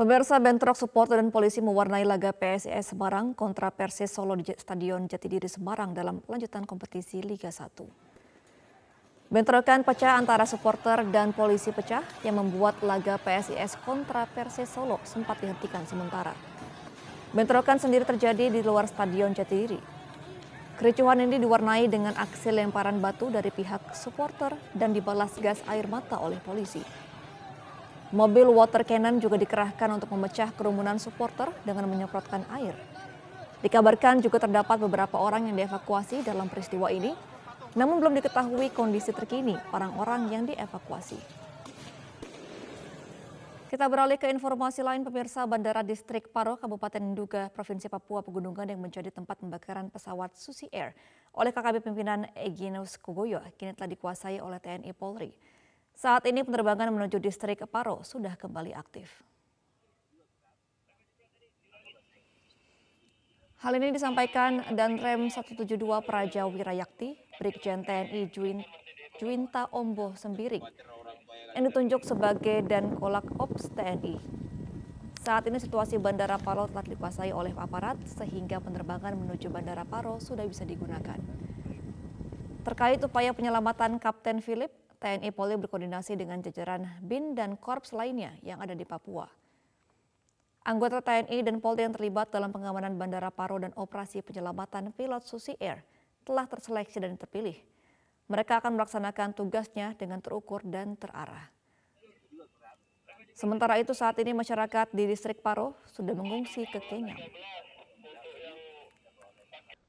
Pemirsa bentrok supporter dan polisi mewarnai laga PSIS Semarang kontra Persis Solo di Stadion Jatidiri Semarang dalam lanjutan kompetisi Liga 1. Bentrokan pecah antara supporter dan polisi pecah yang membuat laga PSIS kontra Persis Solo sempat dihentikan sementara. Bentrokan sendiri terjadi di luar Stadion Jatidiri. Kericuhan ini diwarnai dengan aksi lemparan batu dari pihak supporter dan dibalas gas air mata oleh polisi. Mobil water cannon juga dikerahkan untuk memecah kerumunan supporter dengan menyemprotkan air. Dikabarkan juga terdapat beberapa orang yang dievakuasi dalam peristiwa ini, namun belum diketahui kondisi terkini orang-orang yang dievakuasi. Kita beralih ke informasi lain pemirsa Bandara Distrik Paro, Kabupaten Nduga, Provinsi Papua Pegunungan yang menjadi tempat pembakaran pesawat Susi Air oleh KKB pimpinan Eginus Kogoyo kini telah dikuasai oleh TNI Polri. Saat ini penerbangan menuju distrik Paro sudah kembali aktif. Hal ini disampaikan dan Rem 172 Praja Wirayakti, Brigjen TNI Juin, Juinta Ombo Sembiring, yang ditunjuk sebagai dan kolak ops TNI. Saat ini situasi Bandara Paro telah dikuasai oleh aparat sehingga penerbangan menuju Bandara Paro sudah bisa digunakan. Terkait upaya penyelamatan Kapten Philip, TNI Polri berkoordinasi dengan jajaran BIN dan korps lainnya yang ada di Papua. Anggota TNI dan Polri yang terlibat dalam pengamanan Bandara Paro dan operasi penyelamatan pilot Susi Air telah terseleksi dan terpilih. Mereka akan melaksanakan tugasnya dengan terukur dan terarah. Sementara itu saat ini masyarakat di distrik Paro sudah mengungsi ke Kenyam.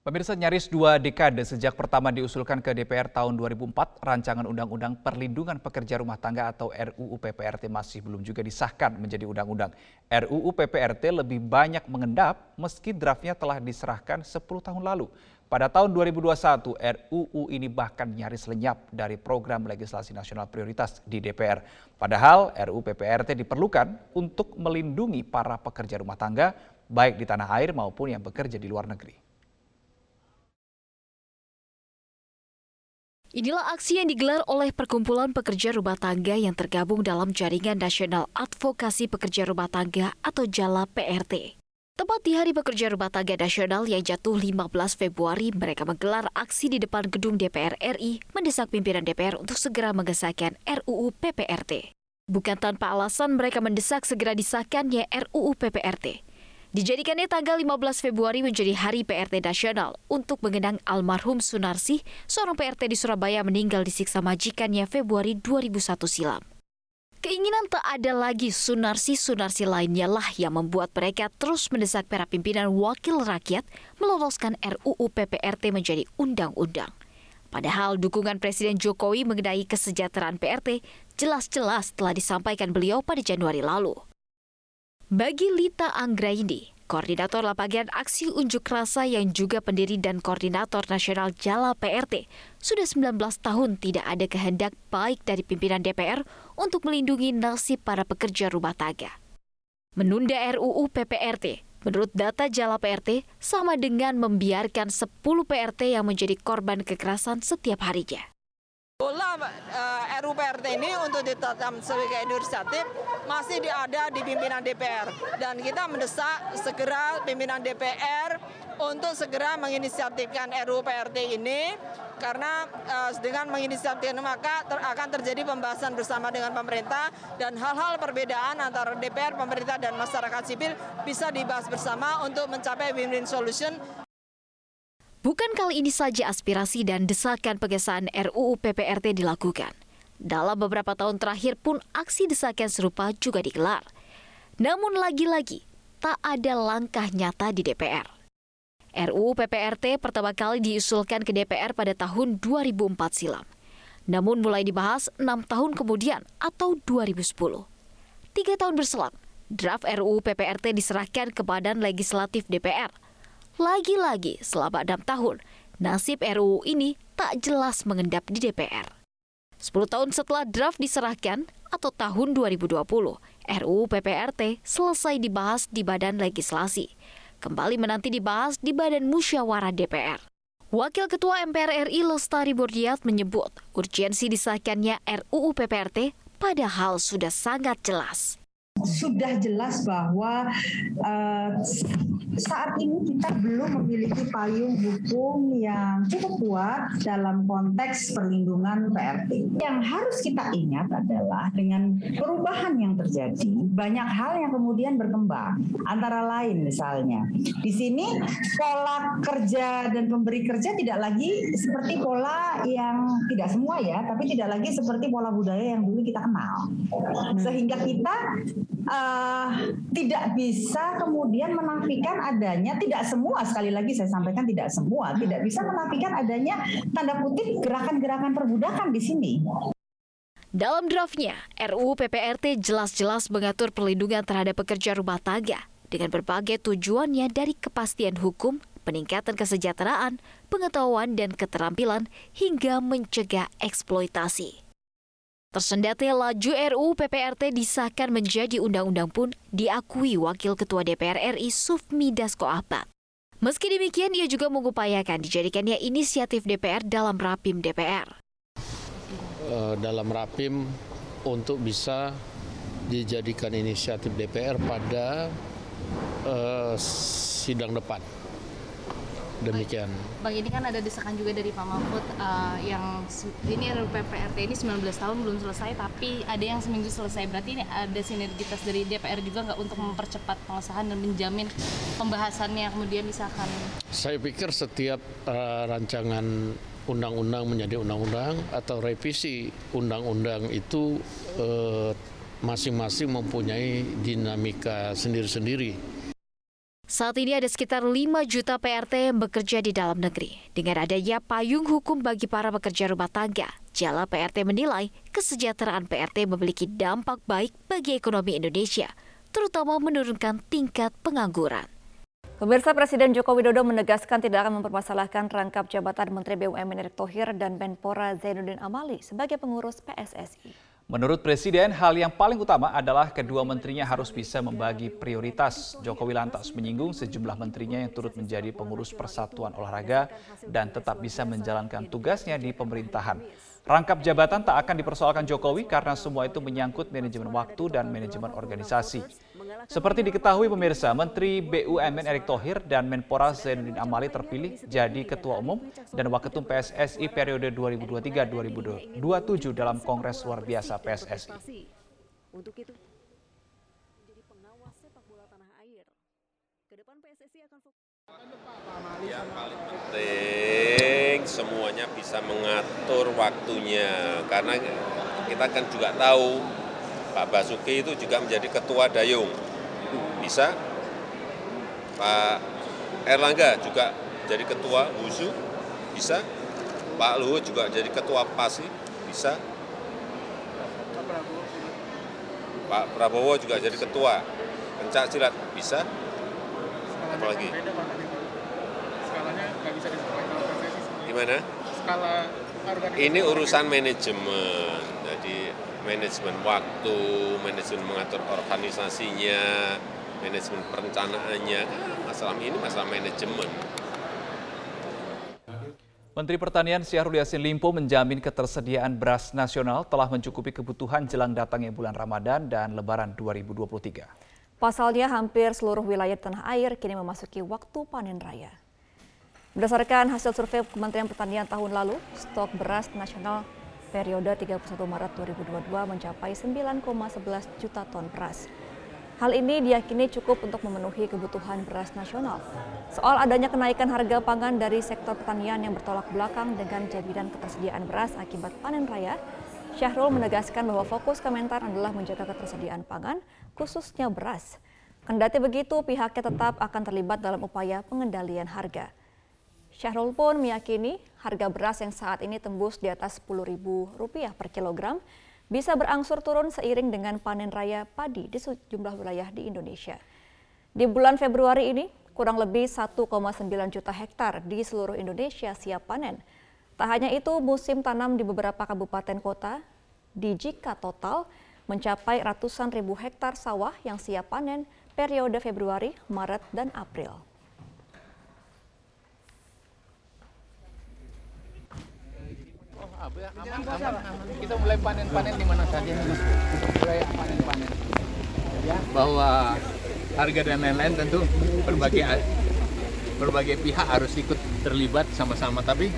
Pemirsa nyaris dua dekade sejak pertama diusulkan ke DPR tahun 2004, rancangan Undang-Undang Perlindungan Pekerja Rumah Tangga atau RUU PPRT masih belum juga disahkan menjadi undang-undang. RUU PPRT lebih banyak mengendap meski draftnya telah diserahkan 10 tahun lalu. Pada tahun 2021, RUU ini bahkan nyaris lenyap dari program legislasi nasional prioritas di DPR. Padahal RUU PPRT diperlukan untuk melindungi para pekerja rumah tangga, baik di tanah air maupun yang bekerja di luar negeri. Inilah aksi yang digelar oleh Perkumpulan Pekerja Rumah Tangga yang tergabung dalam Jaringan Nasional Advokasi Pekerja Rumah Tangga atau JALA PRT. Tepat di Hari Pekerja Rumah Tangga Nasional yang jatuh 15 Februari, mereka menggelar aksi di depan gedung DPR RI mendesak pimpinan DPR untuk segera mengesahkan RUU PPRT. Bukan tanpa alasan mereka mendesak segera disahkannya RUU PPRT. Dijadikannya tanggal 15 Februari menjadi Hari PRT Nasional untuk mengenang almarhum Sunarsi, seorang PRT di Surabaya meninggal disiksa majikannya Februari 2001 silam. Keinginan tak ada lagi Sunarsi-Sunarsi lainnya lah yang membuat mereka terus mendesak para pimpinan wakil rakyat meloloskan RUU PPRT menjadi undang-undang. Padahal dukungan Presiden Jokowi mengenai kesejahteraan PRT jelas-jelas telah disampaikan beliau pada Januari lalu. Bagi Lita Anggraini, Koordinator Lapangan Aksi Unjuk Rasa yang juga pendiri dan Koordinator Nasional Jala PRT, sudah 19 tahun tidak ada kehendak baik dari pimpinan DPR untuk melindungi nasib para pekerja rumah tangga. Menunda RUU PPRT, menurut data Jala PRT, sama dengan membiarkan 10 PRT yang menjadi korban kekerasan setiap harinya. Bola uh, eh, RUPRT ini untuk ditetapkan sebagai inisiatif masih ada di pimpinan DPR dan kita mendesak segera pimpinan DPR untuk segera menginisiatifkan RUPRT ini karena uh, dengan menginisiatifkan maka ter akan terjadi pembahasan bersama dengan pemerintah dan hal-hal perbedaan antara DPR, pemerintah dan masyarakat sipil bisa dibahas bersama untuk mencapai win-win solution Bukan kali ini saja aspirasi dan desakan pengesahan RUU PPRT dilakukan. Dalam beberapa tahun terakhir pun aksi desakan serupa juga digelar. Namun lagi-lagi, tak ada langkah nyata di DPR. RUU PPRT pertama kali diusulkan ke DPR pada tahun 2004 silam. Namun mulai dibahas enam tahun kemudian atau 2010. Tiga tahun berselang, draft RUU PPRT diserahkan ke Badan Legislatif DPR – lagi-lagi selama enam tahun, nasib RUU ini tak jelas mengendap di DPR. 10 tahun setelah draft diserahkan atau tahun 2020, RUU PPRT selesai dibahas di Badan Legislasi. Kembali menanti dibahas di Badan Musyawarah DPR. Wakil Ketua MPR RI Lestari Bordiat menyebut urgensi disahkannya RUU PPRT padahal sudah sangat jelas. Sudah jelas bahwa uh, saat ini kita belum memiliki payung hukum yang cukup kuat dalam konteks perlindungan PRT. Yang harus kita ingat adalah dengan perubahan yang terjadi, banyak hal yang kemudian berkembang. Antara lain misalnya, di sini pola kerja dan pemberi kerja tidak lagi seperti pola yang tidak semua ya, tapi tidak lagi seperti pola budaya yang dulu kita kenal. Sehingga kita uh, tidak bisa kemudian menafikan adanya tidak semua sekali lagi saya sampaikan tidak semua tidak bisa menafikan adanya tanda kutip gerakan-gerakan perbudakan di sini. Dalam draftnya, RUU PPRT jelas-jelas mengatur perlindungan terhadap pekerja rumah tangga dengan berbagai tujuannya dari kepastian hukum, peningkatan kesejahteraan, pengetahuan dan keterampilan hingga mencegah eksploitasi. Tersendatnya laju RUU PPRT disahkan menjadi undang-undang pun diakui Wakil Ketua DPR RI Sufmi Dasko Ahmad. Meski demikian, ia juga mengupayakan dijadikannya inisiatif DPR dalam Rapim DPR. Uh, dalam Rapim untuk bisa dijadikan inisiatif DPR pada uh, sidang depan demikian. Bang ini kan ada desakan juga dari Pak Mahfud uh, yang ini RUU PPRT ini 19 tahun belum selesai tapi ada yang seminggu selesai berarti ini ada sinergitas dari DPR juga nggak untuk mempercepat pengesahan dan menjamin pembahasannya kemudian disahkan. Saya pikir setiap uh, rancangan undang-undang menjadi undang-undang atau revisi undang-undang itu uh, masing-masing mempunyai dinamika sendiri-sendiri saat ini ada sekitar 5 juta PRT yang bekerja di dalam negeri. Dengan adanya payung hukum bagi para pekerja rumah tangga, Jala PRT menilai kesejahteraan PRT memiliki dampak baik bagi ekonomi Indonesia, terutama menurunkan tingkat pengangguran. Pemirsa Presiden Joko Widodo menegaskan tidak akan mempermasalahkan rangkap jabatan Menteri BUMN Erick Thohir dan Menpora Zainuddin Amali sebagai pengurus PSSI. Menurut Presiden, hal yang paling utama adalah kedua menterinya harus bisa membagi prioritas. Jokowi lantas menyinggung sejumlah menterinya yang turut menjadi pengurus persatuan olahraga dan tetap bisa menjalankan tugasnya di pemerintahan. Rangkap jabatan tak akan dipersoalkan Jokowi karena semua itu menyangkut manajemen waktu dan manajemen organisasi. Seperti diketahui pemirsa, Menteri BUMN Erick Thohir dan Menpora Zainuddin Amali terpilih jadi Ketua Umum dan Waketum PSSI periode 2023-2027 dalam Kongres Luar Biasa PSSI. Untuk itu, menjadi pengawas sepak bola tanah air. Ke depan PSSI akan fokus. Yang paling penting semuanya bisa mengatur waktunya. Karena kita kan juga tahu Pak Basuki itu juga menjadi ketua Dayung. Bisa Pak Erlangga juga jadi ketua WUSU bisa Pak Luhut juga jadi ketua PASI. Bisa Pak Prabowo juga jadi ketua pencak silat. Bisa apalagi gimana ini urusan manajemen jadi manajemen waktu manajemen mengatur organisasinya manajemen perencanaannya, masalah ini masalah manajemen. Menteri Pertanian Syahrul Yassin Limpo menjamin ketersediaan beras nasional telah mencukupi kebutuhan jelang datangnya bulan Ramadan dan Lebaran 2023. Pasalnya hampir seluruh wilayah tanah air kini memasuki waktu panen raya. Berdasarkan hasil survei Kementerian Pertanian tahun lalu, stok beras nasional periode 31 Maret 2022 mencapai 9,11 juta ton beras. Hal ini diyakini cukup untuk memenuhi kebutuhan beras nasional. Soal adanya kenaikan harga pangan dari sektor pertanian yang bertolak belakang dengan jaminan ketersediaan beras akibat panen raya, Syahrul menegaskan bahwa fokus Kementan adalah menjaga ketersediaan pangan, khususnya beras. Kendati begitu, pihaknya tetap akan terlibat dalam upaya pengendalian harga. Syahrul pun meyakini harga beras yang saat ini tembus di atas Rp10.000 per kilogram bisa berangsur turun seiring dengan panen raya padi di sejumlah wilayah di Indonesia. Di bulan Februari ini, kurang lebih 1,9 juta hektar di seluruh Indonesia siap panen. Tak hanya itu, musim tanam di beberapa kabupaten kota di Jika total mencapai ratusan ribu hektar sawah yang siap panen periode Februari, Maret, dan April. Kita mulai panen-panen di mana saja, mulai panen-panen. Jadi bahwa harga dan lain-lain tentu berbagai berbagai pihak harus ikut terlibat sama-sama tapi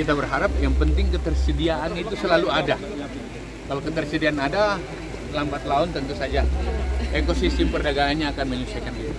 kita berharap yang penting ketersediaan itu selalu ada kalau ketersediaan ada lambat laun tentu saja ekosistem perdagangannya akan menyelesaikan itu.